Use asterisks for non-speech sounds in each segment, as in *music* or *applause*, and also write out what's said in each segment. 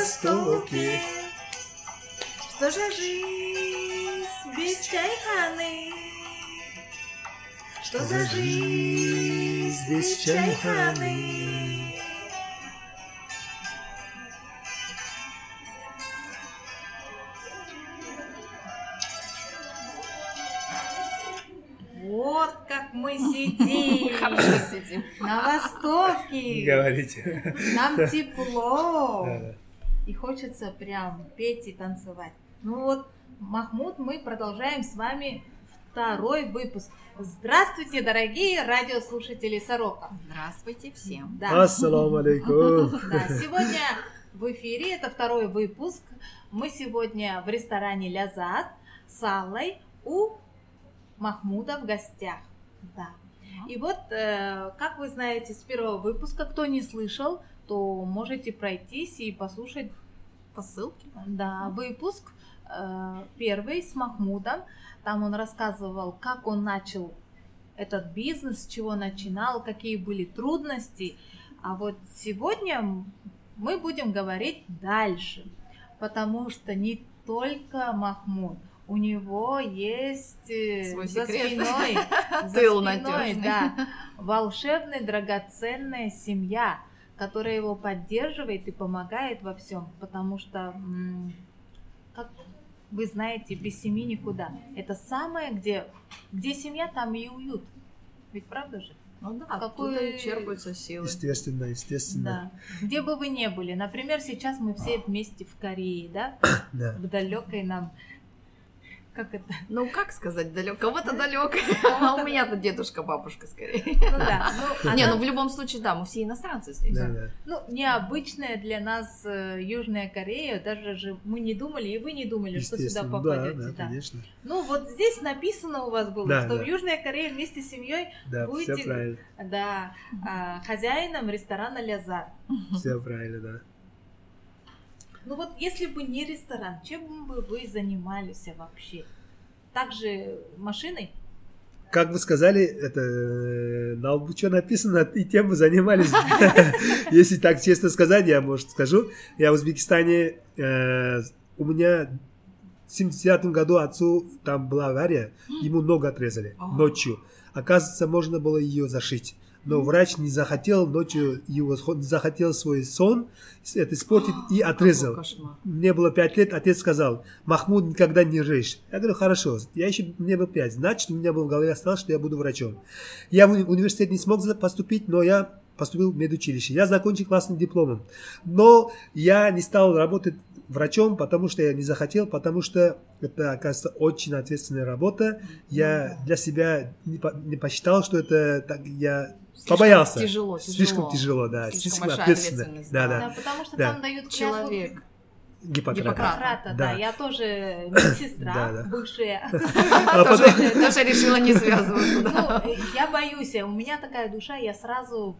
востоке. Что же жизнь без чайханы? Что за жизнь без чайханы? Вот как мы *laughs* сидим Хорошо сидим. на востоке. Говорите. Нам тепло. Да, да. И хочется прям петь и танцевать. Ну вот, Махмуд, мы продолжаем с вами второй выпуск. Здравствуйте, дорогие радиослушатели Сорока. Здравствуйте всем. Да, Ассаламу алейкум. да, сегодня в эфире, это второй выпуск. Мы сегодня в ресторане Лязат с Аллой у Махмуда в гостях. Да. И вот, э, как вы знаете, с первого выпуска, кто не слышал, то можете пройтись и послушать По ссылке. да, выпуск э, первый с Махмудом. Там он рассказывал, как он начал этот бизнес, с чего начинал, какие были трудности. А вот сегодня мы будем говорить дальше, потому что не только Махмуд, у него есть э, Свой за секрет. спиной, *laughs* за Тыл спиной, надежный. да, волшебная драгоценная семья, которая его поддерживает и помогает во всем, потому что, как вы знаете, без семьи никуда. Это самое, где, где семья, там и уют. Ведь правда же? Ну да, Какой- оттуда и черпаются силы. Естественно, естественно. Да. Где бы вы ни были. Например, сейчас мы все вместе в Корее, да? *coughs* Да. В далекой нам... Как это? Ну, как сказать, далеко? Кого-то далеко. *laughs* А у меня-то дедушка, бабушка скорее. Ну да. Ну, Не, ну в любом случае, да, мы все иностранцы здесь. Да, да. Ну, необычная для нас э, Южная Корея, даже же мы не думали, и вы не думали, что сюда да, попадете. да, да. конечно. Ну, вот здесь написано у вас было, Да, что да. в Южной Корее вместе с семьей, Да, Будете- да, а, хозяином ресторана Лязар. Все правильно, да. Ну вот, если бы не ресторан, чем бы вы занимались вообще? Также машиной? Как вы сказали, это э, на лбу что написано, *laughs* и тем вы занимались. *laughs* Если так честно сказать, я, может, скажу. Я в Узбекистане, э, у меня в 79 году отцу там была авария, ему ногу отрезали А. ночью. Оказывается, можно было ее зашить. Но врач не захотел ночью его захотел свой сон это испортить и отрезал. Мне было пять лет, отец сказал, Махмуд никогда не режь. Я говорю, хорошо, я еще, мне было пять, значит, у меня было в голове осталось, что я буду врачом. Я в уни- университет не смог поступить, но я поступил в медучилище. Я закончил классным дипломом. Но я не стал работать врачом, потому что я не захотел, потому что это, оказывается, очень ответственная работа. Я для себя не посчитал, что это так, я Слишком побоялся. Тяжело, Слишком тяжело, да. Слишком Слишком, большая ответственно. ответственность, Да, да. да. Потому что Да. там дают клятву Человек. Гиппократа. Гиппократ. Гиппократа, да. Да. Я тоже *coughs* медсестра, Да, да. бывшая. *laughs* А Тоже решила не связываться. Ну, я боюсь, у меня такая душа, я сразу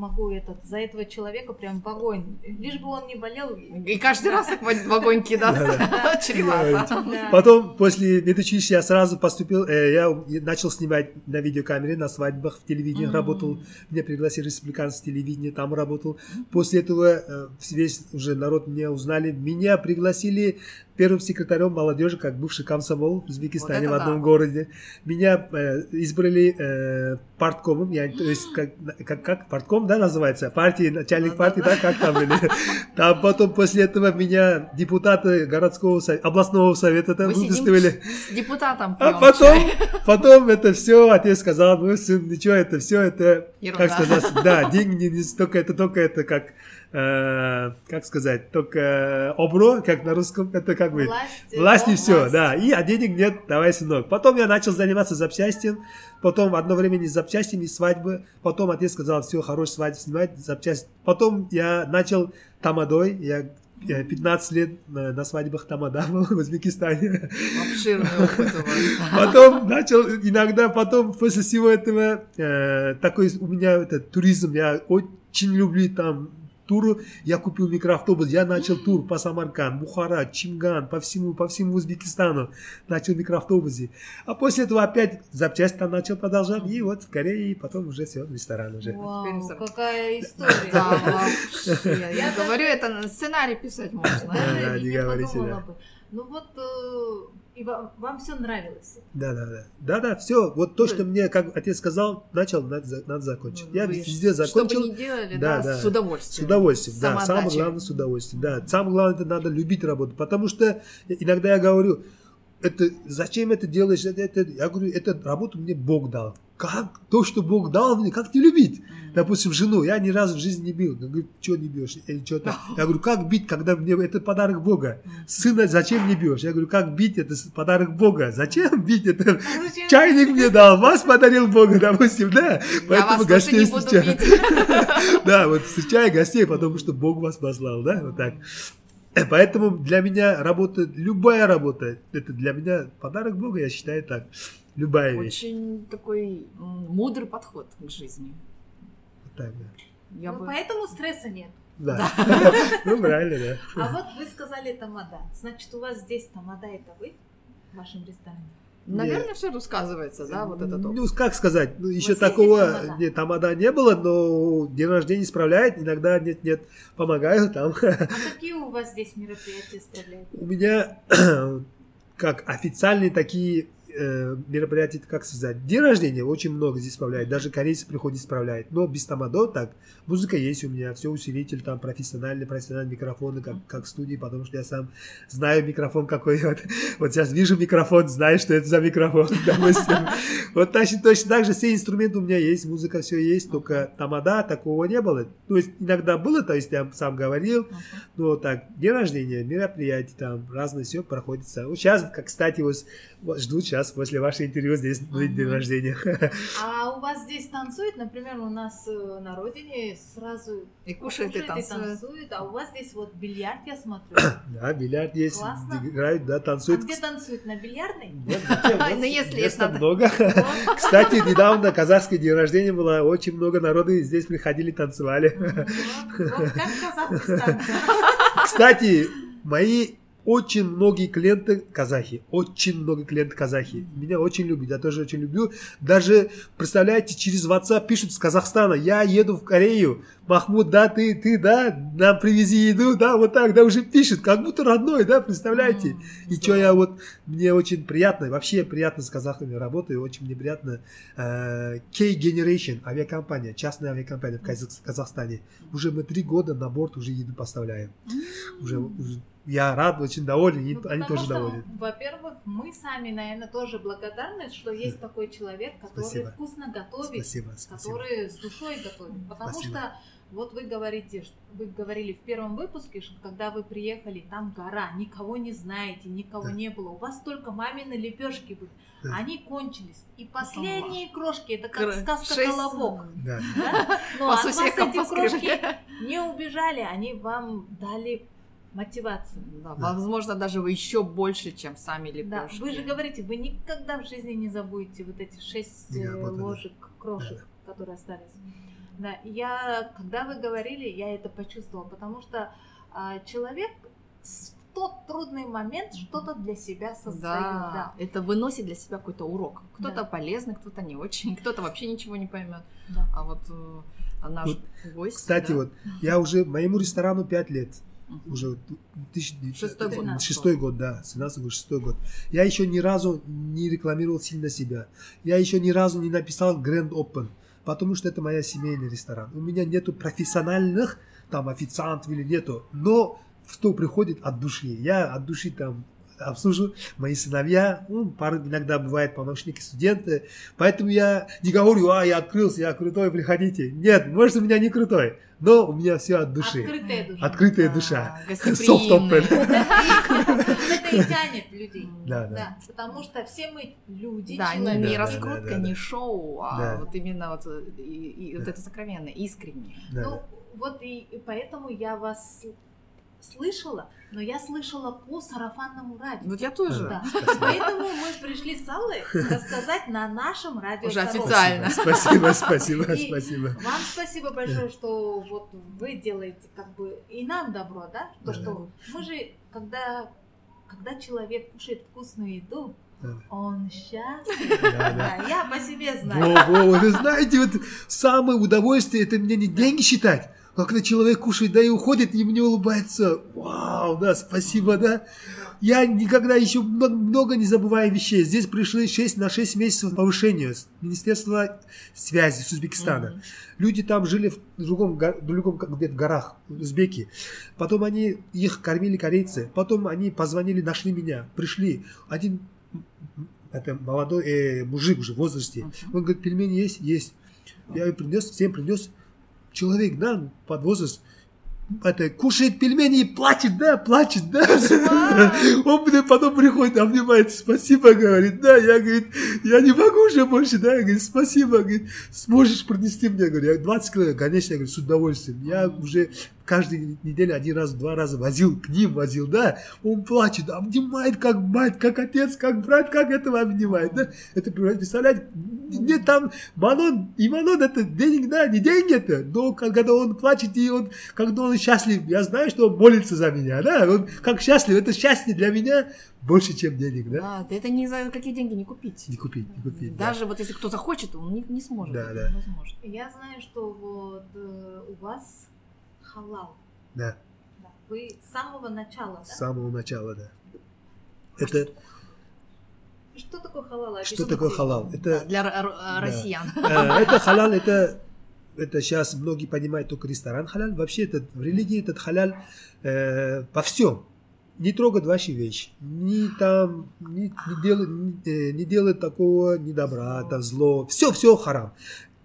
могу этот, за этого человека прям в огонь. Лишь бы он не болел. И каждый раз так в огонь кидаться. Да. *laughs* Чревато. Потом, после медучилища, я сразу поступил, э, я начал снимать на видеокамере, на свадьбах, в телевидении работал. Меня пригласили республиканское телевидение, там работал. После этого э, весь уже народ меня узнали. Меня пригласили первым секретарем молодежи, как бывший комсомол в Узбекистане Вот в одном да. городе. Меня э, избрали э, парткомом, я, то есть как, как, как партком, да, называется? Партии, начальник партии, да, как там были. Там потом после этого меня депутаты городского совета, областного совета там с депутатом А потом, потом это все, отец сказал, ну, сын, ничего, это все, это, как сказать, да, деньги не столько, это только это как, э, как сказать, только обро, как на русском, это как бы Власть, власть и все, власть. да, и, а денег нет, давай, сынок. Потом я начал заниматься запчастием, потом одно время не запчастями, свадьбы, потом отец сказал, все, хорош свадьбу снимать, запчасть. Потом я начал тамадой, я э, 15 лет э, на свадьбах тамада в Узбекистане. Обширный опыт у вас. *laughs* Потом начал иногда, потом после всего этого э, такой у меня это туризм, я очень люблю там туру, я купил микроавтобус, я начал тур по Самарканд, Бухара, Чимган, по всему, по всему Узбекистану, начал микроавтобусе. А после этого опять запчасти там начал продолжать, и вот в Корее, и потом уже все, ресторан уже. Вау, какая история. Да. Я говорю, это на сценарий писать можно. Да, не говорите, подумала да. бы. Ну вот, э, и вам, вам все нравилось. Да, да, да. Да, да, все. Вот то, что мне, как отец сказал, начал, надо, надо закончить. Я Вы везде Что закончил. бы ни делали, Да, да, да. с С удовольствием. удовольствием, да. Самое главное, с удовольствием, да. Самое главное, это надо любить работу. Потому что иногда я говорю, это, зачем это делаешь? Это, это, я говорю, эту работу мне Бог дал. Как? То, что Бог дал мне, как не любить? Допустим, жену, я ни разу в жизни не бил. Я говорю, что не бьешь? Или что-то. *laughs* Я говорю, как бить, когда мне это подарок Бога? Сына зачем не бьешь? Я говорю, как бить, это подарок Бога. Зачем бить это? А *laughs* зачем? Чайник мне дал, вас подарил Бог, допустим, да. Не буду встречаю. *laughs* Да, вот встречаю гостей, потому что Бог вас послал, да, вот так. Э, Поэтому для меня работа, любая работа, это для меня подарок Бога, я считаю так. Любая вещь. Очень такой мудрый подход к жизни. Вот так, да. Я Ну, бы... поэтому стресса нет. Да. *laughs* Ну, правильно, да. А вот вы сказали тамада. Значит, у вас здесь тамада это вы в вашем ресторане? Наверное, все рассказывается, да, вот этот опыт. Ну, как сказать, ну, еще такого тамада? нет, тамада не было, но день рождения справляет, иногда нет-нет, помогаю там. А *laughs* какие у вас здесь мероприятия справляют? У меня *clears throat* как официальные такие э, мероприятия, как сказать, день рождения очень много здесь справляет, даже корейцы приходят справляют, но без тамадо так, музыка есть у меня, все усилитель, там профессиональный, профессиональные микрофоны, как, как в студии, потому что я сам знаю микрофон какой, *laughs* вот, вот сейчас вижу микрофон, знаю, что это за микрофон, *laughs* допустим. Вот точно, точно так же все инструменты у меня есть, музыка все есть, только тамада такого не было. То есть иногда было, то есть я сам говорил, вот так, день рождения, мероприятия там, разное все проходится. Вот сейчас, как, кстати, вот жду сейчас после вашего интервью здесь будет день рождения. А у вас здесь танцуют, например, у нас э, на родине сразу И кушает, и танцует. а у вас здесь вот бильярд, я смотрю. *coughs* Да, бильярд есть, Классно. играют, да, А танцуют. где танцуют? На бильярдной? Ну, если это- много. *laughs* Кстати, недавно казахский день рождения было, очень много народу и здесь приходили, танцевали. Кстати, мои очень многие клиенты казахи, очень много клиентов казахи. Меня очень любят, я тоже очень люблю. Даже, представляете, через WhatsApp пишут с Казахстана, я еду в Корею, Махмуд, да, ты, ты, да, нам привези еду, да, вот так, да, уже пишет, как будто родной, да, представляете. И что я вот, мне очень приятно, вообще приятно с казахами работаю, очень мне приятно. Э, K-Generation, авиакомпания, частная авиакомпания в Казах- Казахстане. Уже мы три года на борт уже еду поставляем. Уже, я рад, очень доволен, и Ну, они тоже что, довольны. Во-первых, мы сами, наверное, тоже благодарны, что есть такой человек, который Спасибо. вкусно готовит, Спасибо, спасибо. который с душой готовит. Потому Спасибо. что вот вы говорите, вы говорили в первом выпуске, что когда вы приехали, там гора, никого не знаете, никого Да. не было. У вас только мамины лепешки были. Да. Они кончились. И последние крошки, это как Кр- сказка шесть- «Колобок». Да. да? *laughs* Но от вас сусекам эти крошки не убежали, они вам дали мотивацию. Да, возможно, даже вы еще больше, чем сами Да, лепешки. вы же говорите, вы никогда в жизни не забудете вот эти шесть Я э, ложек крошек, которые остались. Да, я, когда вы говорили, я это почувствовала, потому что а, человек в тот трудный момент что-то для себя создает. Да, Да, это выносит для себя какой-то урок. Кто-то Да. полезный, кто-то не очень, кто-то вообще ничего не поймет. да. А вот а наш Вот, гость. Кстати, да, вот я уже моему ресторану 5 лет. Уже тысяч- Шестой год. Шестой год, да. 17 год, шестой год. Я еще ни разу не рекламировал сильно себя. Я еще ни разу не написал Grand Open. Потому что это моя семейный ресторан. У меня нету профессиональных там официантов или нету. Но кто приходит от души. Я от души там обслуживаю мои сыновья, ну, пару иногда бывает помощники, студенты. Поэтому я не говорю, а, я открылся, я крутой, приходите. Нет, может, у меня не крутой, но у меня все от души. Открытая душа. Открытая Да, душа. Soft open. *laughs* Это и тянет людей. Да, да. Да, потому что все мы люди, Да, не, раскрутка, да, да. не шоу, а Да. вот именно вот, это сокровенное, искреннее. Да, Ну, вот и, и поэтому я вас слышала, но я слышала по сарафанному радио. Вот я тоже. Да. Поэтому мы пришли с Аллой рассказать на нашем радио. Уже «Саров». официально. Спасибо, спасибо, И спасибо. Вам спасибо большое, что вот вы делаете как бы и нам добро, да? То, Да. что мы же, когда, когда человек кушает вкусную еду, он счастлив. Да, да. Я по себе знаю. Во, во, вы знаете, вот самое удовольствие, это мне не деньги считать, когда человек кушает, да, и уходит, и мне улыбается. Вау, да, спасибо, да. Я никогда еще много, много не забываю вещей. Здесь пришли 6 на 6 месяцев повышения с Министерства связи с Узбекистана. Мгм. Люди там жили в другом, го- в другом где-то горах, узбеки. Потом они, их кормили корейцы. Потом они позвонили, нашли меня, пришли. Один это молодой э, мужик уже в возрасте. Мгм. Он говорит, пельмени есть? Есть. Я и принес, всем принес. Человек, да, под возраст, это, кушает пельмени и плачет, да, плачет, да. Он мне потом приходит, обнимает, спасибо, говорит, да, я, говорит, я не могу уже больше, да, я, говорит, спасибо, говорит, сможешь принести мне, говорю, я 20 килограмм, конечно, я говорю, с удовольствием, я уже каждую неделю один раз, два раза возил, к ним возил, да, он плачет, обнимает как мать, как отец, как брат, как этого обнимает, да, это, представляете, нет, там Манон, и Манон это денег, да, не деньги это, но когда он плачет и он, когда он счастлив, я знаю, что он молится за меня, да, он как счастлив, это счастье для меня больше, чем денег, да, Да, это ни за какие деньги не купить. не купить, не купить, да. Даже вот если кто захочет, он не, не сможет. Да, да. невозможно. Я знаю, что вот э, у вас халал. да, Да. Вы с самого начала, с да? самого начала, да. Это, Что такое халал? что Объясните. такое халал? Это, Для р- россиян. Э, Это халал, это, это сейчас многие понимают только ресторан халал. Вообще это, в религии этот халал э, по всем. Не трогать ваши вещи. Не там, не, не делать, не, э, не делать такого, ни добра, там, зло. Все, все харам.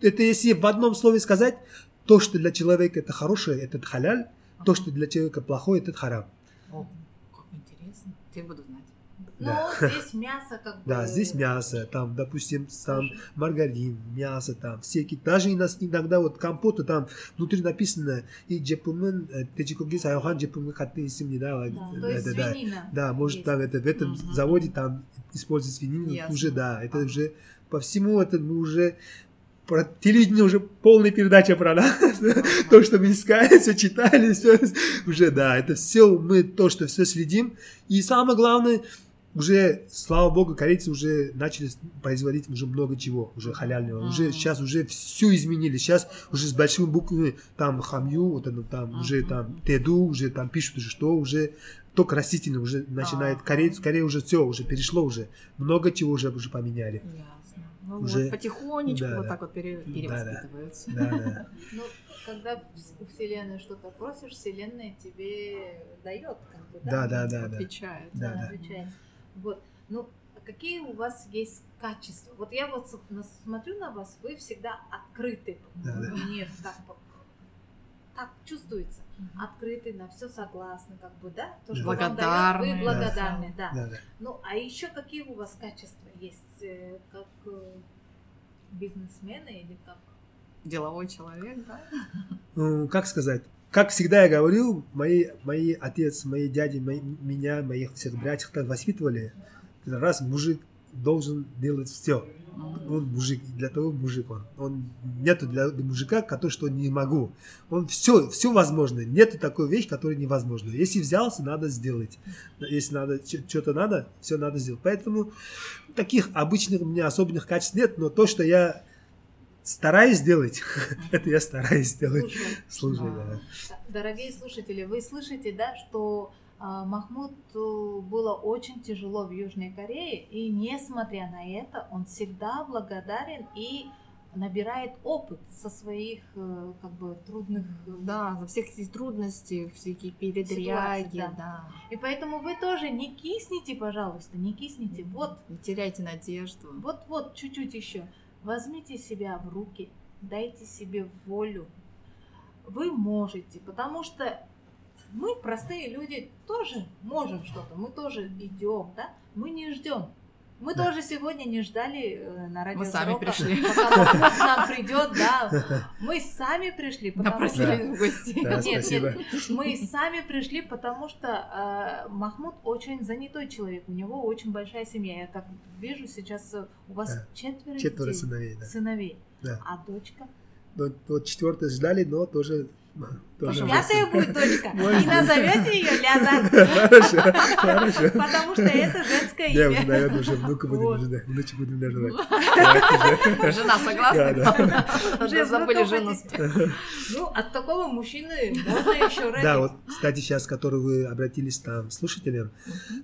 Это если в одном слове сказать, то, что для человека это хорошее, это халяль, то, что для человека плохое, это харам. О, как интересно. Теперь буду знать. Ну, Да. здесь мясо как бы... Да, здесь мясо, там, допустим, там маргарин, мясо, там, всякие. Даже и нас иногда вот компоты там внутри написано и джепумен, течикоги сайохан джепумен хатты исим да, Да, да, да, свинина. да, может там это в этом заводе там используют свинину, уже да, это уже по всему это мы уже про телевидение уже полная передача про нас, *laughs* то, что мы искали, все читали, все уже да, это все мы то, что все следим, и самое главное уже, слава богу, корейцы уже начали производить уже много чего, уже халяльного. Уже сейчас уже все изменили. Сейчас уже с большими буквами там хамью, вот оно там уже там теду, уже там пишут уже что, уже только растительно уже начинает. Корея уже все, уже перешло уже. Много чего уже, уже поменяли. Ну Уже- вот потихонечку да, вот да. так вот пере- Да, да. перевоспитываются. Да, да. *laughs* Ну, когда у Вселенной что-то просишь, Вселенная тебе дает, как бы, Да, да, да, да. Отвечает. Да, Да, отвечает. Вот. Ну, а какие у вас есть качества? Вот я вот смотрю на вас, вы всегда открыты. Да, да. Мне так, так чувствуется. Мгм. Открыты, на все согласны, как бы, да? То, Да. что вам дает, Благодарны, вы да. благодарны, да. Да, да. Ну, а еще какие у вас качества есть, э, как э, бизнесмена или как? Деловой человек, да? Ну, как сказать? Как всегда я говорил, мои, мои отец, мои дяди, мои, меня, моих всех братьев так воспитывали. Раз мужик должен делать все. Он мужик, для того мужик он. Он нету для мужика, который что не могу. Он все, все возможно. Нету такой вещи, которая невозможна. Если взялся, надо сделать. Если надо что-то надо, все надо сделать. Поэтому таких обычных у меня особенных качеств нет, но то, что я стараюсь сделать, *laughs* это я стараюсь сделать. Слушай, да. Дорогие слушатели, вы слышите, да, что а, Махмуд э, было очень тяжело в Южной Корее, и несмотря на это, он всегда благодарен и набирает опыт со своих э, как бы трудных. Да, за всех эти трудности, всякие передряги, да. да. И поэтому вы тоже не кисните, пожалуйста, не кисните. Вот, Не теряйте надежду. вот, вот, чуть-чуть еще. Возьмите себя в руки, дайте себе волю. Вы можете, потому что мы, простые люди, тоже можем что-то, мы тоже идем, да? Мы не ждем. Мы Да. тоже сегодня не ждали э, на радио Мы сами пришли. Пока к нам *laughs* придет, да. Мы сами пришли, потому что... В гости. *laughs* Да, Нет, спасибо. нет, мы сами пришли, потому что э, Махмуд очень занятой человек, у него очень большая семья. Я как вижу сейчас, э, у вас Да. четверо, Четверо детей, сыновей, да. сыновей. Да. А дочка? Но, вот четвертое ждали, но тоже... тоже Пятая будет дочка. *laughs* И назовете ее Хорошо, хорошо. потому что это женское Я уже, имя. наверное, уже внука будем называть, внучек будем уже. Жена согласна? Уже Забыли жену. Ну, от такого мужчины можно еще родить. Да, вот, кстати, сейчас, который вы обратились там слушателям,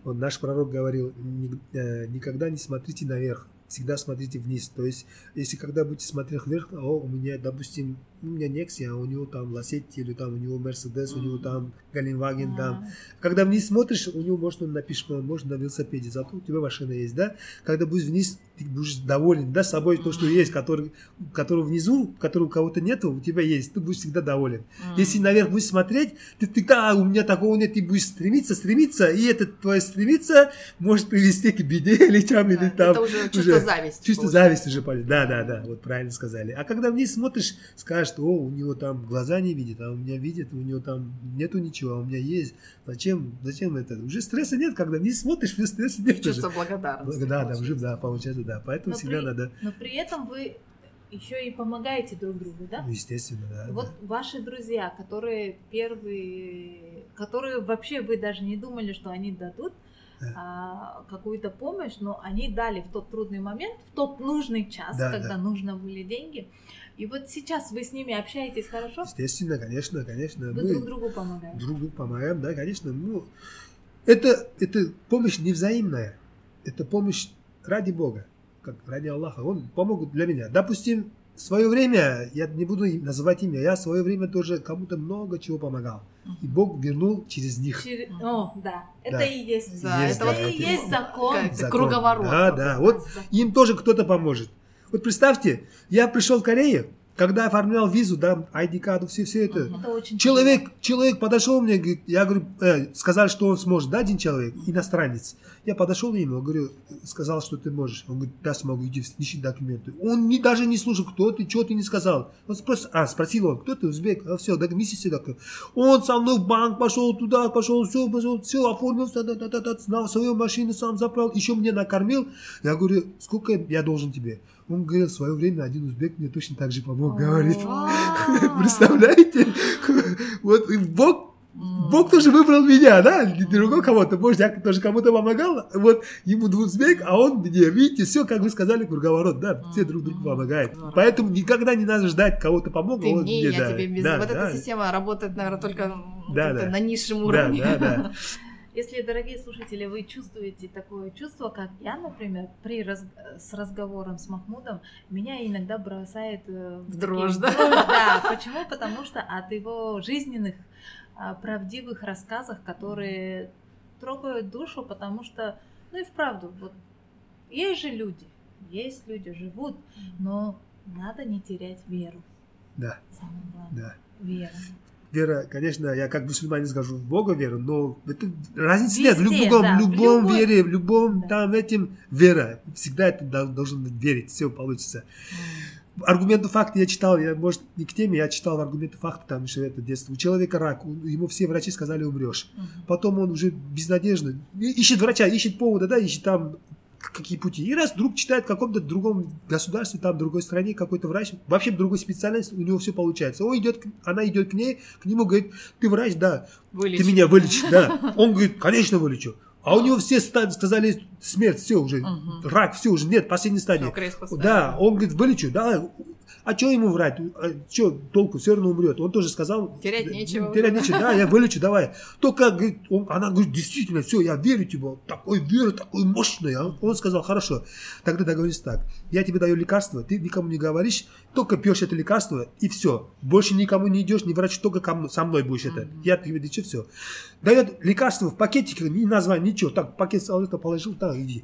вот наш пророк говорил, «Ни- э, никогда не смотрите наверх, всегда смотрите вниз. То есть, если когда будете смотреть вверх, о, у меня, допустим, у меня Nexia, а у него там Ласетти, или там у него Мерседес, у него там Галенваген, там. Когда вниз смотришь, у него, может, он на пешком, может, на велосипеде, зато у тебя машина есть, да? Когда будешь вниз, ты будешь доволен, да, собой, то, что есть, который, который внизу, который у кого-то нету, у тебя есть, ты будешь всегда доволен. Если наверх будешь смотреть, ты, ты да, у меня такого нет, ты будешь стремиться, стремиться, и это твое стремиться может привести к беде *laughs* или там, или там. Это уже чувство зависти. Чувство зависти уже. Да, да, да, вот правильно сказали. А когда вниз смотришь, скажешь, о, у него там глаза не видит, а у меня видит, у него там нету ничего, а у меня есть. Зачем, зачем это? Уже стресса нет, когда вниз смотришь, уже стресса нет. Чувство уже. благодарности. Да, да, уже, получается. да, получается, да. Поэтому Но всегда при- надо, Но при этом вы еще и помогаете друг другу, да? ну, естественно, да. Вот ваши друзья, которые первые, которые вообще вы даже не думали, что они дадут Да. а, какую-то помощь, но они дали в тот трудный момент, в тот нужный час, Да, когда да. нужно были деньги. И вот сейчас вы с ними общаетесь хорошо, Естественно, конечно, конечно. вы мы- друг другу помогаете. друг другу помогаем, да, конечно. Ну, это, это помощь невзаимная. Это помощь ради Бога, как ради Аллаха. Он помог для меня. Допустим, в свое время, я не буду называть имя, я в свое время тоже кому-то много чего помогал. И Бог вернул через них. Через- О, да, это Да. и есть. Да, Есть, это да, вот это и есть закон. Закон. круговорот. Да, да. Вот им тоже кто-то поможет. Вот представьте, я пришел в Корею, когда оформлял визу, да, ID-карту, все, все это. Это очень Человек, человек подошел мне, говорит, я говорю, э, сказал, что он сможет, да, один человек, иностранец. Я подошел ему, говорю, сказал, что ты можешь. Он говорит, да, смогу, иди, ищи документы. Он не, даже не слушал, кто ты, что ты не сказал. Он просто, а, спросил он, кто ты, узбек, а, все, да, миссис все такое. Он со мной в банк пошел, туда пошел, все, пошел, все, оформил, да, да, да, да, на свою машину сам заправил, еще мне накормил. Я говорю, сколько я должен тебе? Он говорил, в свое время один узбек мне точно так же помог, говорит. *laughs* Представляете? Вот Бог, Бог тоже выбрал меня, да? Не другого кого-то. Может, я тоже кому-то помогал. Вот ему двузбек, а он мне. Видите, все, как вы сказали, круговорот, да? Все друг другу помогают. Поэтому никогда не надо ждать, кого-то помог. Ты он мне, я да. тебе без... Да, вот да. эта система работает, наверное, только Да, да. на низшем Да, уровне. да, да. *laughs* Если, дорогие слушатели, вы чувствуете такое чувство, как я, например, при раз- с разговором с Махмудом, меня иногда бросает э, В такие- дрожь, в да? Да, почему? Потому что от его жизненных, а, правдивых рассказов, которые трогают душу, потому что, ну и вправду, вот есть же люди, есть люди, живут, но надо не терять веру. Да, Самое главное, да. вера. Вера, конечно, я как мусульманин скажу, в Бога веру, но это разницы Везде, нет. В любом, да, в любом любой- вере, в любом Да. там этим вера. Всегда это дол- должен верить, все получится. Аргументы факты я читал, я, может, не к теме, я читал аргументы факты, там еще это детство. У человека рак, у- ему все врачи сказали умрешь. Мгм. Потом он уже безнадежно ищет врача, ищет повода, да, ищет там какие пути. И раз вдруг читает в каком-то другом государстве, там, в другой стране какой-то врач, вообще другой специальность, у него все получается. Он идет, она идет к ней, к нему говорит, ты врач, да, Вылечить. ты меня вылечишь, да. Он говорит, конечно, вылечу. А у него все сказали смерть, все уже, Мгм. рак, все уже, нет, последняя стадия. Да, он говорит, вылечу, да. А что ему врать? А что толку? Все равно умрет. Он тоже сказал. Терять нечего. Терять нечего, да, я вылечу, давай. Только, говорит, он- она говорит, действительно, все, я верю тебе. Такой вера, такой мощный. А Он сказал, хорошо, тогда договоримся так. Я тебе даю лекарство, ты никому не говоришь, только пьешь это лекарство, и все. Больше никому не идешь, не врачу, только ко мной- со мной будешь это. Мгм. Я тебе дичу, все. Дает лекарство в пакетике, ни название, ничего. Так, пакет с- это положил, так, иди.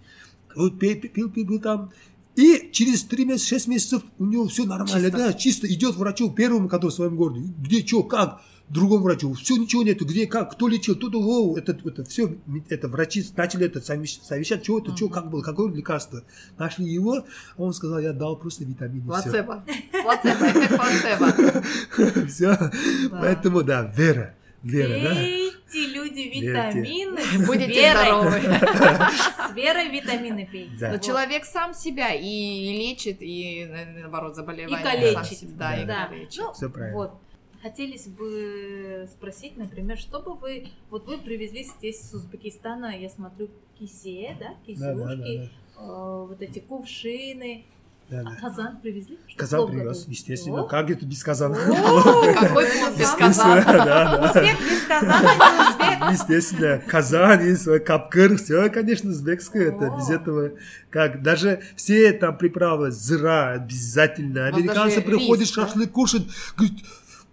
Вот пил, пил, пил, пил там. И через 3 месяца, 6 месяцев у него все нормально, Чисто. да, чисто идет врачу первому, который в своем городе. Где, что, как? другому врачу, все, ничего нету, где, как, кто лечил, тут, о, это, это все, это врачи начали это совещ- совещать, что это, что, как было, какое лекарство. Нашли его, а он сказал, я дал просто витамины. Плацебо. Плацебо. *laughs* Все, поэтому, да, вера, вера, да. Пейте, люди, витамины. *laughs* с Будете верой. здоровы. *laughs* С верой витамины пейте. Да. Но Вот. человек сам себя и лечит, и на- наоборот заболевание. И калечит. сам себя, Да, и Да. калечит. Ну, Всё правильно. вот. Хотелось бы спросить, например, что бы вы... Вот вы привезли здесь с Узбекистана, я смотрю, кисе, да? Да, да, да, Кисюшки, да. э, вот эти кувшины. Да, А да. казан привезли? Что Казан привез, готовить? естественно. О, Как это без казана? О, *laughs* Какой без казана? Да, да. Узбек без казана, не узбек. Естественно, Казань и свой капкыр, все, конечно, узбекское, это без этого, как, даже все там приправы, зира обязательно, американцы приходят шашлык кушать, говорят,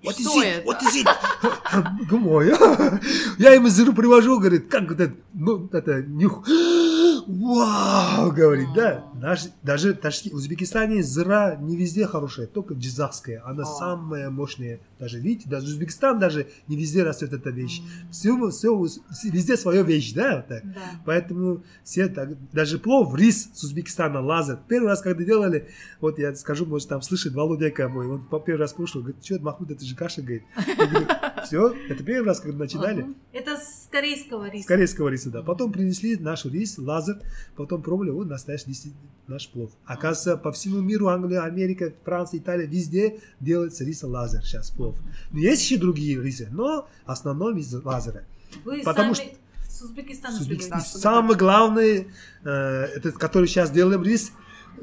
what is Что it, это? what is it? *laughs* Думаю, *laughs* я ему зиру привожу, говорит, как вот это, ну, это, нюх, вау, говорит, да, Наш- даже в Ташки- в Узбекистане зира не везде хорошая, только джизахская, она О. самая мощная, даже, видите, даже Узбекистан даже не везде растет эта вещь, все, все, везде своя вещь, да, вот так. Да. Поэтому все так, даже плов, рис с Узбекистана, лазер. Первый раз, когда делали, вот я скажу, может, там слышит Володяка мой, он первый раз кушал, говорит, что, Махмуд, это же каша, говорит. Все, это первый раз, когда начинали. Это с корейского риса. С корейского риса, да. Потом принесли наш рис, лазер, потом пробовали, вот настоящий наш плов. Оказывается, по всему миру, Англия, Америка, Франция, Италия, везде делается рис лазер сейчас плов. Но есть еще другие рисы, но основном из лазера. Вы Потому сами с Узбекистана С Самый главный, э, этот, который сейчас делаем рис,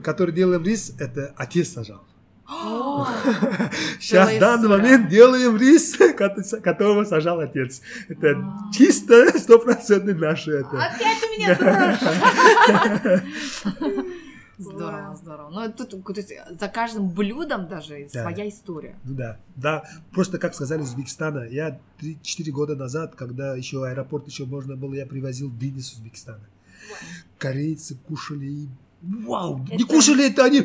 который делаем рис, это отец сажал. *laughs* Сейчас в данный момент делаем рис, *laughs* ко- которого сажал отец. Это А. чисто *laughs* стопроцентный наш это. Опять у меня дрожь. Здорово, Вау. здорово. Ну, тут то есть, за каждым блюдом даже Да. своя история. Ну да, да. Просто как сказали из Узбекистана, я 3-4 года назад, когда еще аэропорт еще можно было, я привозил дыни с Узбекистана. Корейцы кушали и Вау, не Это- кушали это они,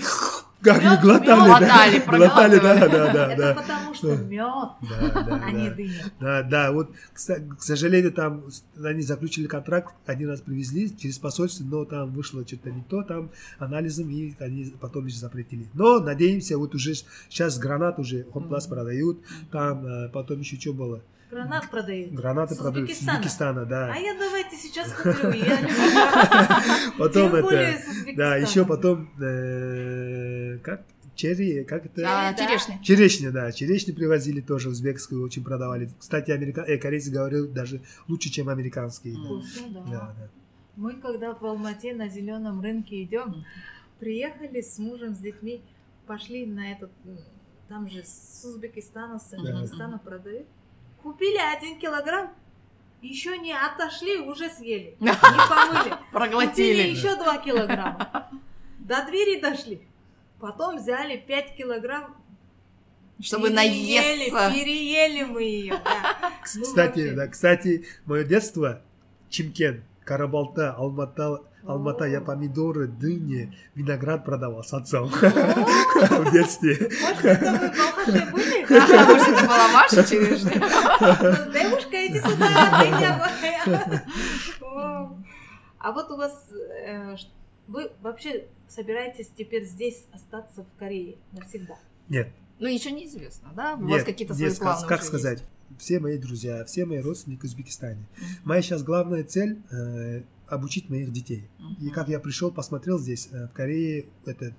как Мёд, глотали, мёд, да, глотали, *laughs* глотали, да, проглатывали. да, да, Это да. потому что мед, Да, *laughs* да, а не да. дыня. Да, да, вот, к сожалению, там они заключили контракт, один раз привезли через посольство, но там вышло что-то не то, там анализом, и они потом еще запретили. Но, надеемся, вот уже сейчас гранат уже Хомплас продают, там э, потом еще что было? Гранат продают. Гранаты С продают с Узбекистана. Узбекистана, да. А я давайте сейчас куплю. Я. *laughs* Потом это, с Узбекистана. да, еще потом, э, как, черри, как это? А, да. черешня. Черешня, да, черешню привозили тоже узбекскую, очень продавали. Кстати, америка... э, корейцы говорят даже лучше, чем американские. да. Вкусно, да. Да, да. Мы когда в Алмате на зеленом рынке идем, приехали с мужем, с детьми, пошли на этот, там же с Узбекистана, с Таджикистана продают. Купили один килограмм, еще не отошли, уже съели. *laughs* Не помыли. Купили Проглотили. еще два килограмма. До двери дошли. Потом взяли 5 килограмм. Чтобы переели, наесться. Переели мы ее. да. Ну, Кстати, вообще. да, кстати, мое детство, Чимкен, Карабалта, Алмата, Алмата, я помидоры, дыни, виноград продавал с отцом в детстве. *laughs* Может, это вы были? *laughs* Может, это была ваша черешня? *laughs* Девушка, иди сюда, дыня моя. А вот у вас, э, вы вообще собираетесь теперь здесь остаться в Корее навсегда? Нет, Ну, еще неизвестно, да? У вас нет, какие-то нет, свои планы как, сказать, все мои друзья, все мои родственники в Узбекистане. Моя сейчас главная цель э, обучить моих детей. есть? И как я пришел, посмотрел здесь, э, в Корее, это э,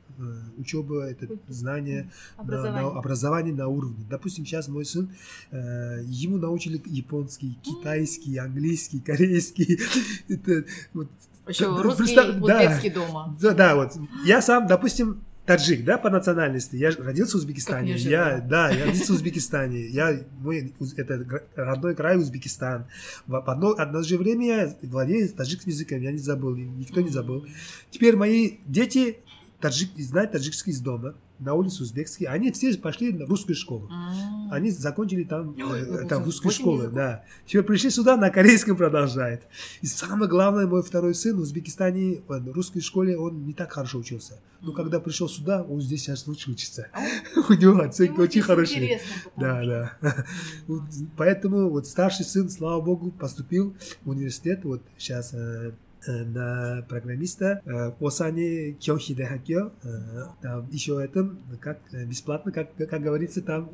учеба, это знание, на- на Образование. образование на уровне. Допустим, сейчас мой сын, э, ему научили японский, китайский, английский, корейский. *laughs* Это вот Еще *laughs* русский, да. узбекский дома. да, да, вот. Я сам, допустим, таджик, да, по национальности. Я родился в Узбекистане. Я, да, я родился в *laughs* Узбекистане. Я, мой, уз- это родной край Узбекистан. В одно, одно же время я владею таджикским языком, я не забыл, никто не забыл. Теперь мои дети таджик, знает таджикский из дома, на улице узбекский, они все пошли на русскую школу. М. Они закончили там, э, там русскую школу, да. Теперь пришли сюда, на корейском продолжает. И самое главное, мой второй сын в Узбекистане, в русской школе, он не так хорошо учился. Но когда пришел сюда, он здесь сейчас лучше учится. *laughs* У него оценки очень хорошие. Да, да. *laughs* Поэтому вот старший сын, слава богу, поступил в университет. Вот сейчас э, на программиста э, Осане Кёхиде Хакё. э, Там еще это, как э, бесплатно, как, как говорится, там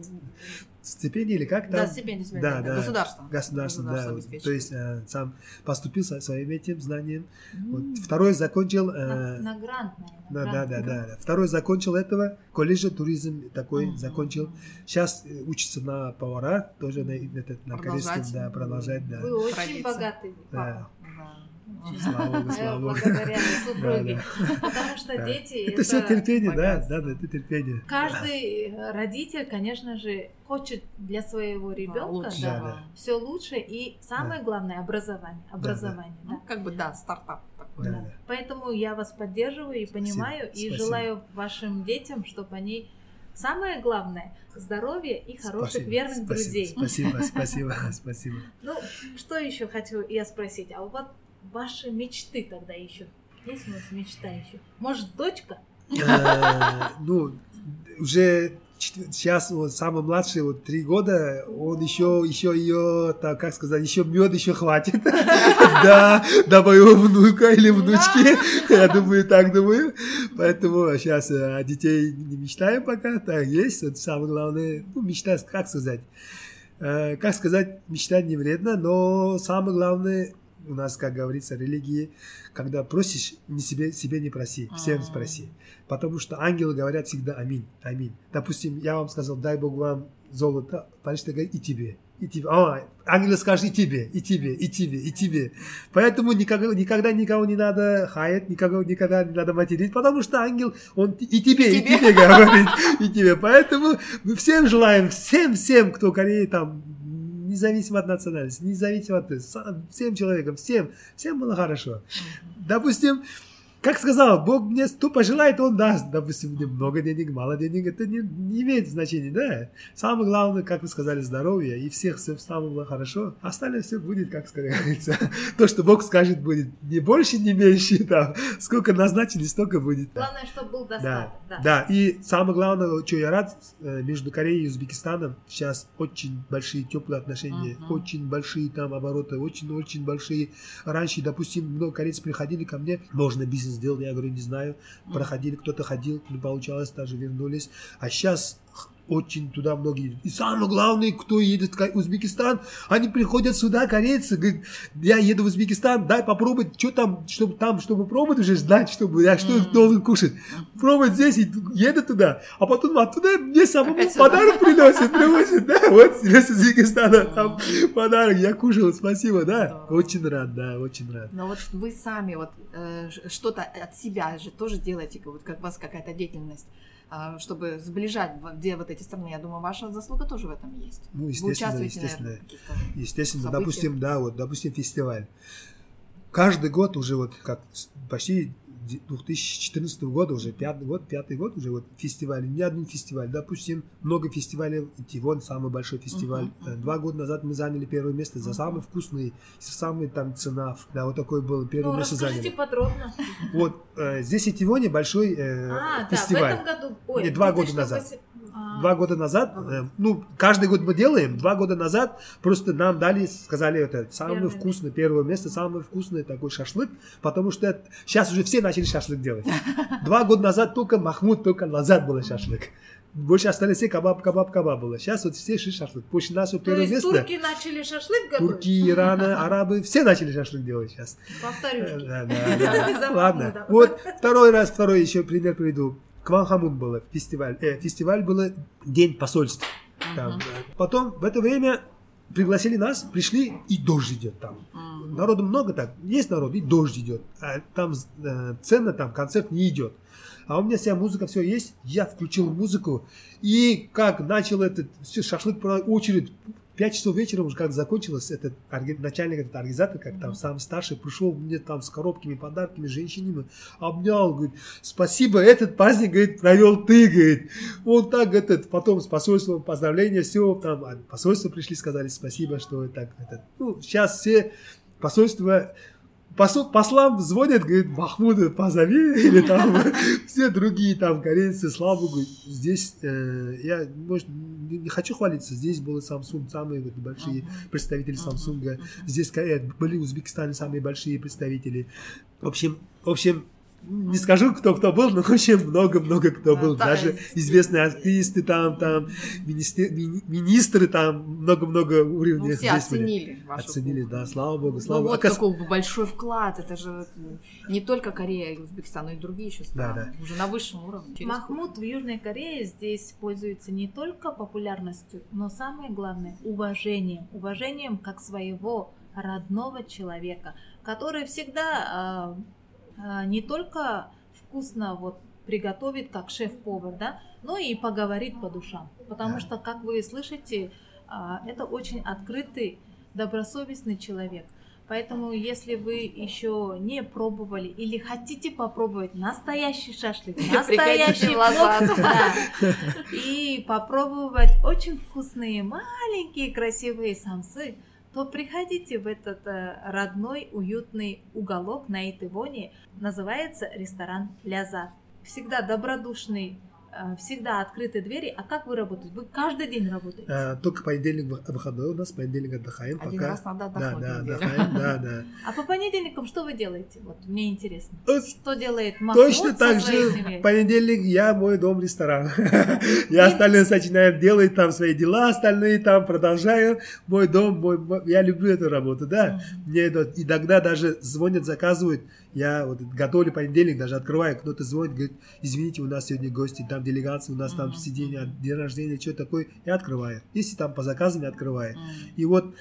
стипендия или как там? Да, стипендия, Да, да. да. Государство. Государство, да. Государство. То есть э, сам поступил со своим этим знанием. Вот. Второй закончил... На, э, на грант, наверное. да, да, грант. да, да, да. Второй закончил этого, колледж туризм такой закончил. Сейчас учится на повара, тоже на, этот, на корейском, да, продолжать, да. Вы очень богатый Да. папа. Да. Слава богу, Э, слава богу. Благодаря *laughs* Да, супруге. да. Потому что Да. дети Это все терпение, да, да, да, это терпение. Каждый э, родитель, конечно же, хочет для своего ребенка. Да, да, да. все лучше и самое главное образование. Образование, да. Ну, как бы, да, стартап такой. Да, Да. да. Поэтому я вас поддерживаю и Спасибо, понимаю, и спасибо. желаю вашим детям, чтобы они самое главное здоровье и хороших Спасибо, верных спасибо, друзей. Спасибо, спасибо, *laughs* спасибо. Ну, что еще хочу я спросить? А вот ваши мечты тогда еще? Есть у вас мечта еще? Может, дочка? Э, Ну, уже сейчас вот самый младший, вот три года, он еще, еще ее, так, как сказать, еще мед еще хватит. *laughs* Да, до моего внука или внучки. Я думаю, так думаю. Поэтому сейчас о детей не мечтаем пока. Так есть. Вот самое главное, ну, мечта, как сказать. Э, Как сказать, мечтать не вредно, но самое главное, у нас, как говорится, религии, когда просишь, не себе, себе не проси, всем А. спроси. Потому что ангелы говорят всегда аминь, аминь. Допустим, я вам сказал, дай Бог вам золото, парень говорит, и тебе, и тебе. О, ангелы скажут, и тебе, и тебе, и тебе, и тебе. Поэтому никогда, никогда никого не надо хаять, никого никогда не надо материть, потому что ангел, он и тебе, и Тебе. тебе говорит, и тебе. Поэтому всем желаем, всем, всем, кто в Корее там, независимо от национальности, независимо от всем человекам, всем, всем было хорошо. Допустим, как сказал, Бог мне что пожелает, Он даст. Допустим, мне много денег, мало денег, это не, не имеет значения, да. Самое главное, как вы сказали, здоровье, и всех все было хорошо. Остальное все будет, как говорится. *laughs* То, что Бог скажет, будет не больше, не меньше, там. Сколько назначили, столько будет. да. Главное, чтобы был Да, достаток. Да. да, и самое главное, что я рад, э, между Кореей и Узбекистаном сейчас очень большие теплые отношения, Мгм. очень большие там обороты, очень-очень большие. Раньше, допустим, много корейцев приходили ко мне, можно бизнес сделать, я говорю, не знаю, проходили, кто-то ходил, не получалось, даже вернулись. А сейчас очень туда многие. И самое главное, кто едет в Узбекистан, они приходят сюда, корейцы, говорят, я еду в Узбекистан, дай попробовать, что там, чтобы там, чтобы пробовать уже знать, чтобы я что Мгм. должен кушать. Пробовать здесь и едут туда, а потом оттуда мне самому Опять сюда. подарок приносят, приносят, да, вот с Узбекистана там подарок, я кушал, спасибо, да, очень рад, да, очень рад. Но вот вы сами вот э, что-то от себя же тоже делаете, вот как у вас какая-то деятельность, чтобы сближать, где вот эти страны. Я думаю, ваша заслуга тоже в этом есть. Ну, Вы естественно, участвуете, естественно. наверное. Естественно, допустим, да, вот, допустим, фестиваль. Каждый год уже вот как почти 2014 года, уже пятый год, пятый год уже вот фестиваль, не один фестиваль, допустим, много фестивалей, Тивон самый большой фестиваль. Мгм. Два года назад мы заняли первое место за самый вкусный, самый там цена, да, вот такой был первое Ну, место заняли. подробно. Вот э, здесь в Тивоне большой э, А, да, в фестиваль. этом году... Ой, Не, два года 2008 А, Два года назад, э, ну, каждый год мы делаем, два года назад просто нам дали, сказали, это самое Первое вкусное, первое место, самое вкусное такой шашлык, потому что это- сейчас уже все начали шашлык делать. *laughs* Два года назад только Махмуд, только назад был шашлык. Больше остались все кабаб, кабаб, кабаб было. Сейчас вот все шашлык. После нашего То первого есть места, турки начали шашлык готовить? турки, Ираны, *laughs* арабы, все начали шашлык делать сейчас. Повторюшки. Да, да, да. *laughs* Ладно. Вот второй раз, второй еще пример приведу. Кванхамун было фестиваль. Э, фестиваль было День посольств. Там, Мгм. э, Потом в это время пригласили нас, пришли, и дождь идет там. М. Народу много так, есть народ, и дождь идет. А там э, цена, там концерт не идет. А у меня вся музыка, все есть. Я включил музыку, и как начал этот все, шашлык очередь, 5 часов вечера уже как закончилось, этот начальник, этот организатор, как там сам старший, пришел мне там с коробками, подарками, женщинами, обнял, говорит, спасибо, этот праздник, говорит, провел ты, говорит. Он так, этот, потом с посольством поздравления, все, там, а посольство пришли, сказали спасибо, что так, это, ну, сейчас все посольства посол, послам звонят, говорит, Махмуда позови, *laughs* или там *laughs* все другие там корейцы, слава богу, здесь э, я, может, не, не хочу хвалиться, здесь был Samsung, самые вот большие представители Samsung, здесь э, были Узбекистане самые большие представители. В общем, в общем, не скажу, кто кто был, но очень много-много кто был. Да, Даже да. известные артисты там, там, министры, мини- министры там, много-много уровней Ну, все здесь были. оценили вашу Оценили, кухню. да, слава богу, Ну слава богу. вот Оказ- какой большой вклад, это же не только Корея и Узбекистан, но и другие еще страны, уже на высшем уровне. Через Махмуд в Южной Корее здесь пользуется не только популярностью, но самое главное уважением. Уважением как своего родного человека, который всегда а, не только вкусно вот приготовит как шеф-повар, да, но и поговорит по душам. Потому Да. что, как вы слышите, а, это очень открытый, добросовестный человек. Поэтому, если вы еще не пробовали или хотите попробовать настоящий шашлык, настоящий плов, да, и попробовать очень вкусные, маленькие, красивые самсы, то приходите в этот э, родной, уютный уголок на Итывоне. Называется ресторан Лязат. Всегда добродушный, всегда открыты двери. А как вы работаете? Вы каждый день работаете? А, только понедельник вы- выходной у нас, понедельник отдыхаем. Один пока. раз надо Да, отдохнуть да, отдыхаем, да, *laughs* да. А по понедельникам что вы делаете? Вот мне интересно. Э, Что делает Махмуд Точно так же понедельник я мой дом ресторан. *laughs* Я остальные начинаю делать там свои дела, остальные там продолжаю. Мой дом, мой, я люблю эту работу, да. Мне это, иногда даже звонят, заказывают. Я вот готовлю понедельник, даже открываю, кто-то звонит, говорит, извините, у нас сегодня гости, там делегация, у нас там Мгм. сиденье, день рождения, что такое, я открываю. Если там по заказам, я открываю. М. И вот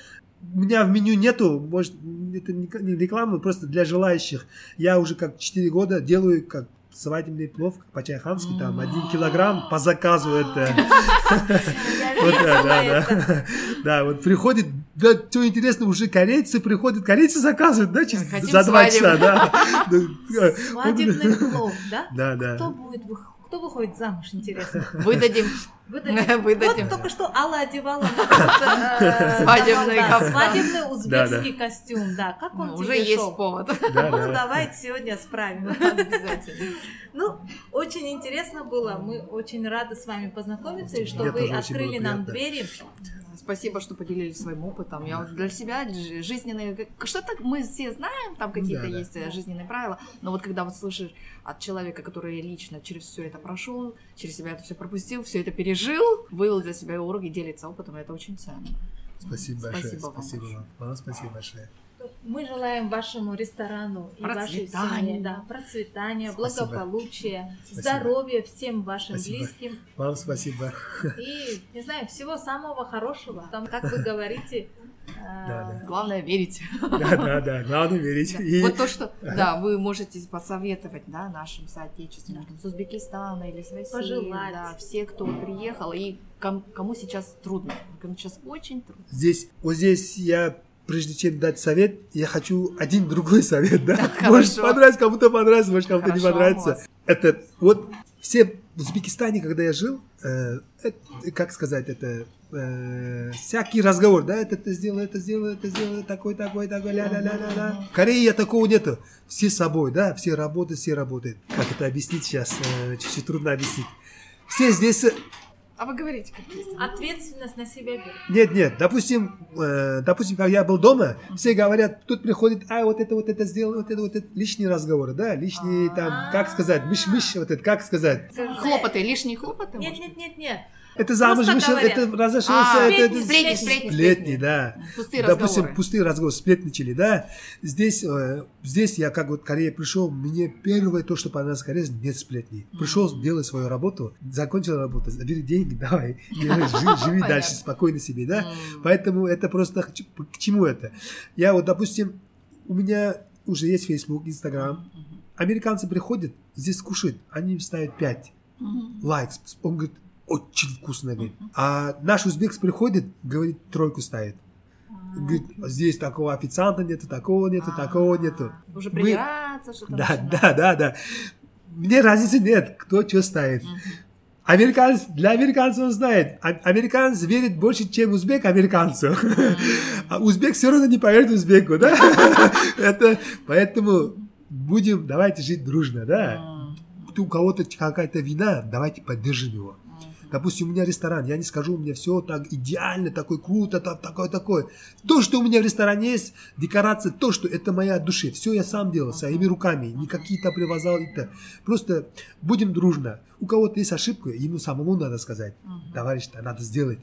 у меня в меню нету, может, это не реклама, просто для желающих. Я уже как 4 года делаю как свадебный плов по-чайхански, там, один килограмм по заказу это. *laughs* Вот, да, да, да. Да, вот приходит, да, что интересно, уже корейцы приходят, корейцы заказывают, да, через- за два часа, *laughs* да. Свадебный плов, да? Да, да. Кто будет, вы- кто выходит замуж, интересно? *laughs* Выдадим. Выдадим. *laughs* Выдадим. Вот только что Алла одевала *laughs* Свадебный узбекский костюм, да. Как он Ну, тебе Уже есть повод. Ну, да. давайте сегодня справим. Обязательно. Ну, очень интересно было. Мы очень рады с вами познакомиться и что вы открыли нам двери. Спасибо, что поделились своим опытом. Я вот для себя жизненные... Что-то мы все знаем, там какие-то Да, да. есть э, жизненные правила, но вот когда вот слышишь от человека, который лично через все это прошел, через себя это все пропустил, все это пережил, вывел для себя уроки, делится опытом, это очень ценно. Спасибо большое, Спасибо вам спасибо большое. вам. Вам спасибо большое. Мы желаем вашему ресторану и вашей семье да, процветания, Спасибо. благополучия, Спасибо. здоровья всем вашим Спасибо. близким Вам спасибо. и, не знаю, всего самого хорошего. Там, как вы говорите, э, Да, да. Главное верить. Да, да, да, главное верить. Да. И- Вот то, что, да, вы можете посоветовать, да, нашим соотечественникам с Узбекистана или с России, Пожелать. да, все, кто приехал и ком- кому сейчас трудно, кому сейчас очень трудно. Здесь, вот здесь я, прежде чем дать совет, я хочу один другой совет, да? *laughs* Так, может хорошо. понравится, кому-то понравится, может кому-то не понравится. Это вот все в Узбекистане, когда я жил, э, это, как сказать, это э, всякий разговор, да, это ты сделал, это сделал, это сделал, такой, такой, такой, ля-ля-ля-ля-ля. В Корее такого нету. Все собой, да, все работают, все работают. Как это объяснить сейчас? Э, чуть-чуть трудно объяснить. Все здесь э, А вы говорите, как есть. ответственность на себя берут. нет, нет, допустим, э, допустим, когда я был дома, все говорят, тут приходит, а вот это, вот это сделал, вот это, вот это, лишние разговоры, да, лишние там, как сказать, мыш-мыш, вот это, как сказать. Хлопоты, лишние хлопоты? Нет, может нет, нет, нет. Это замуж вышел, это разошелся, А, это, это сплетни, сплетни, сплетни, да. Пустые Допустим, разговоры. пустые разговоры, сплетничали, да. Здесь, э, здесь я как вот в Корее пришел, мне первое то, что понравилось в Корее, нет сплетней. Пришел, делай свою работу, закончил работу, забери деньги, *laughs* давай, *laughs* живи, живи дальше спокойно себе, да. Поэтому это просто к чему это? Я вот, допустим, у меня уже есть Facebook, Instagram. Американцы приходят, здесь кушают, они им ставят 5 Мгм. лайкс. Он говорит, очень вкусно, говорит. А наш узбек приходит, говорит, тройку ставит. Говорит, здесь такого официанта нету, такого нету, такого нету. А, Уже прибираться, что-то Да, да, да, да. Мне разницы нет, кто что ставит. Американец, для американцев знает. А- Американец верит больше, чем узбек американцу. *laughs* А узбек все равно не поверит узбеку, да? *laughs* Это, поэтому будем, давайте жить дружно, да? У кого-то какая-то вина, давайте поддержим его. Допустим, у меня ресторан, я не скажу, у меня все так идеально, такой круто, так, такое, такое. То, что у меня в ресторане есть, декорация, то, что это моя от души. Все я сам делал, своими руками, не какие-то привозал. Это. Просто будем дружно. У кого-то есть ошибка, ему самому надо сказать. Мгм. Товарищ, да, надо сделать.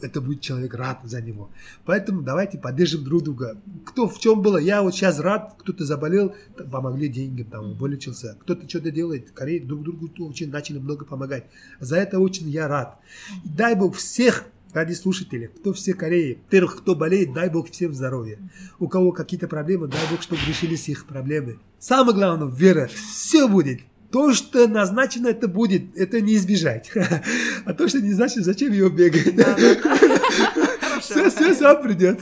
Это будет человек рад за него. Поэтому давайте поддержим друг друга. Кто в чем было, я вот сейчас рад, кто-то заболел, помогли деньги, там, вылечился. Кто-то что-то делает, Корея друг другу очень начали много помогать. За это очень я рад. Дай Бог всех ради слушателей, кто все Кореи, во-первых, кто болеет, дай Бог всем здоровья. У кого какие-то проблемы, дай Бог, чтобы решились их проблемы. Самое главное, вера, все будет. То, что назначено, это будет, это не избежать. *laughs* А то, что не значит, зачем его бегать. Все, *laughs* все сам придет.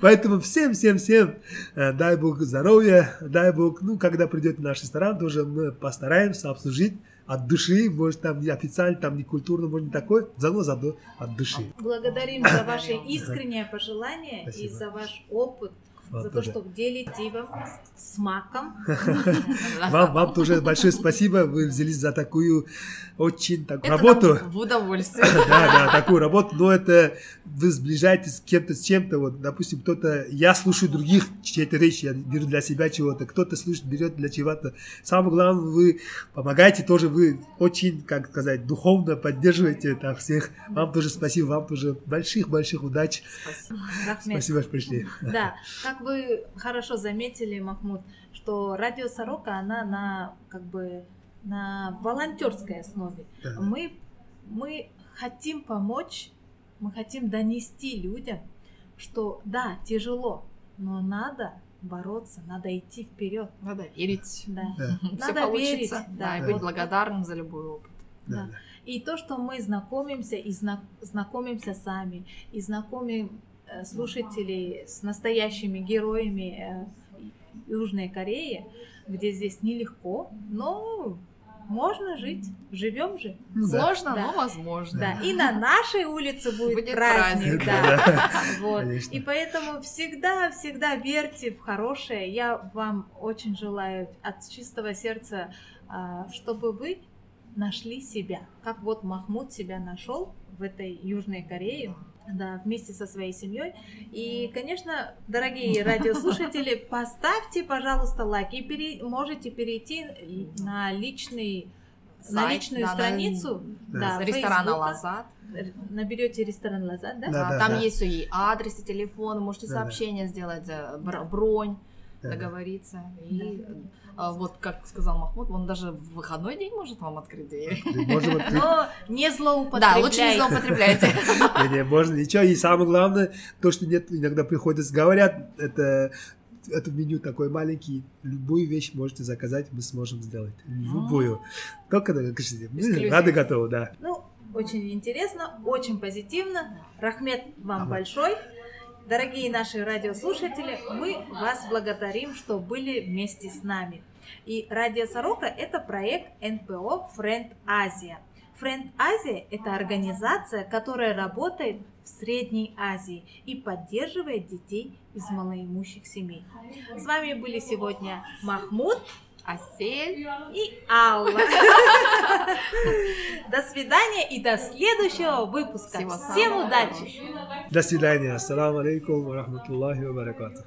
Поэтому всем, всем, всем э, дай Бог здоровья, дай Бог, ну, когда придет наш ресторан, тоже мы постараемся обслужить от души, может, там не официально, там не культурно, может, не такой, зато, зато от души. Благодарим за *coughs* ваше искреннее пожелание и Спасибо. за ваш опыт, За то, тоже. что делите его с маком. *laughs* Вам, вам тоже большое спасибо, вы взялись за такую очень так, Это работу. в удовольствие. *laughs* Да, да, такую работу, но это вы сближаетесь с кем-то, с чем-то, вот, допустим, кто-то, я слушаю других, чьей-то речь, я беру для себя чего-то, кто-то слушает, берет для чего-то. Самое главное, вы помогаете тоже, вы очень, как сказать, духовно поддерживаете там всех. Вам тоже спасибо, вам тоже больших-больших удач. Спасибо. Спасибо, что пришли. Да, как вы хорошо заметили, Махмуд, что радио Сорока, она на как бы на волонтерской основе. Да. Мы, мы хотим помочь, мы хотим донести людям, что да, тяжело, но надо бороться, надо идти вперед. Надо верить. Да. Да, Все Надо получится. верить, Да, да. и Да. быть благодарным за любой опыт. да, Да. да. И то, что мы знакомимся и зна- знакомимся сами, и знакомим слушателей с настоящими героями э, Южной Кореи, где здесь нелегко, но можно жить, живем же. Ну да. Сложно, Да. но возможно. Да, и на нашей улице будет, Будет праздник, праздник, да. *laughs* Вот. Конечно. И поэтому всегда, всегда верьте в хорошее. Я вам очень желаю от чистого сердца, а, чтобы вы нашли себя, как вот Махмуд себя нашел в этой Южной Корее, да, вместе со своей семьей. И, конечно, дорогие радиослушатели, *laughs* поставьте, пожалуйста, лайк и пере- можете перейти на личный на Сайт, личную да, на- страницу Да. да, ресторана Фейсбука. Лазат. Наберете ресторан Лазат, да? Да, Да, там да. есть и адрес, и телефон, можете Да, да. сообщение сделать, э, бр- бронь, Да, да. Договориться. И э, вот, как сказал Махмуд, он даже в выходной день может вам открыть дверь. Можем открыть. Но не Да, злоупотребляйте. лучше не злоупотребляйте. Не, не, можно ничего. И самое главное, то, что нет, иногда приходится, говорят, это, это меню такой маленький, любую вещь можете заказать, мы сможем сделать. Любую. Только, да, Эксклюзив. рады готовы, да. Ну, очень интересно, очень позитивно. Рахмет вам большой. Дорогие наши радиослушатели, мы вас благодарим, что были вместе с нами. И Радио Сорока – это проект НПО Friend Азия. Friend Азия – это организация, которая работает в Средней Азии и поддерживает детей из малоимущих семей. С вами были сегодня Махмуд Асель. и Алла. До свидания и до следующего выпуска. Всем удачи! До свидания. Ассаламу алейкум ва рахматуллахи ва баракатух.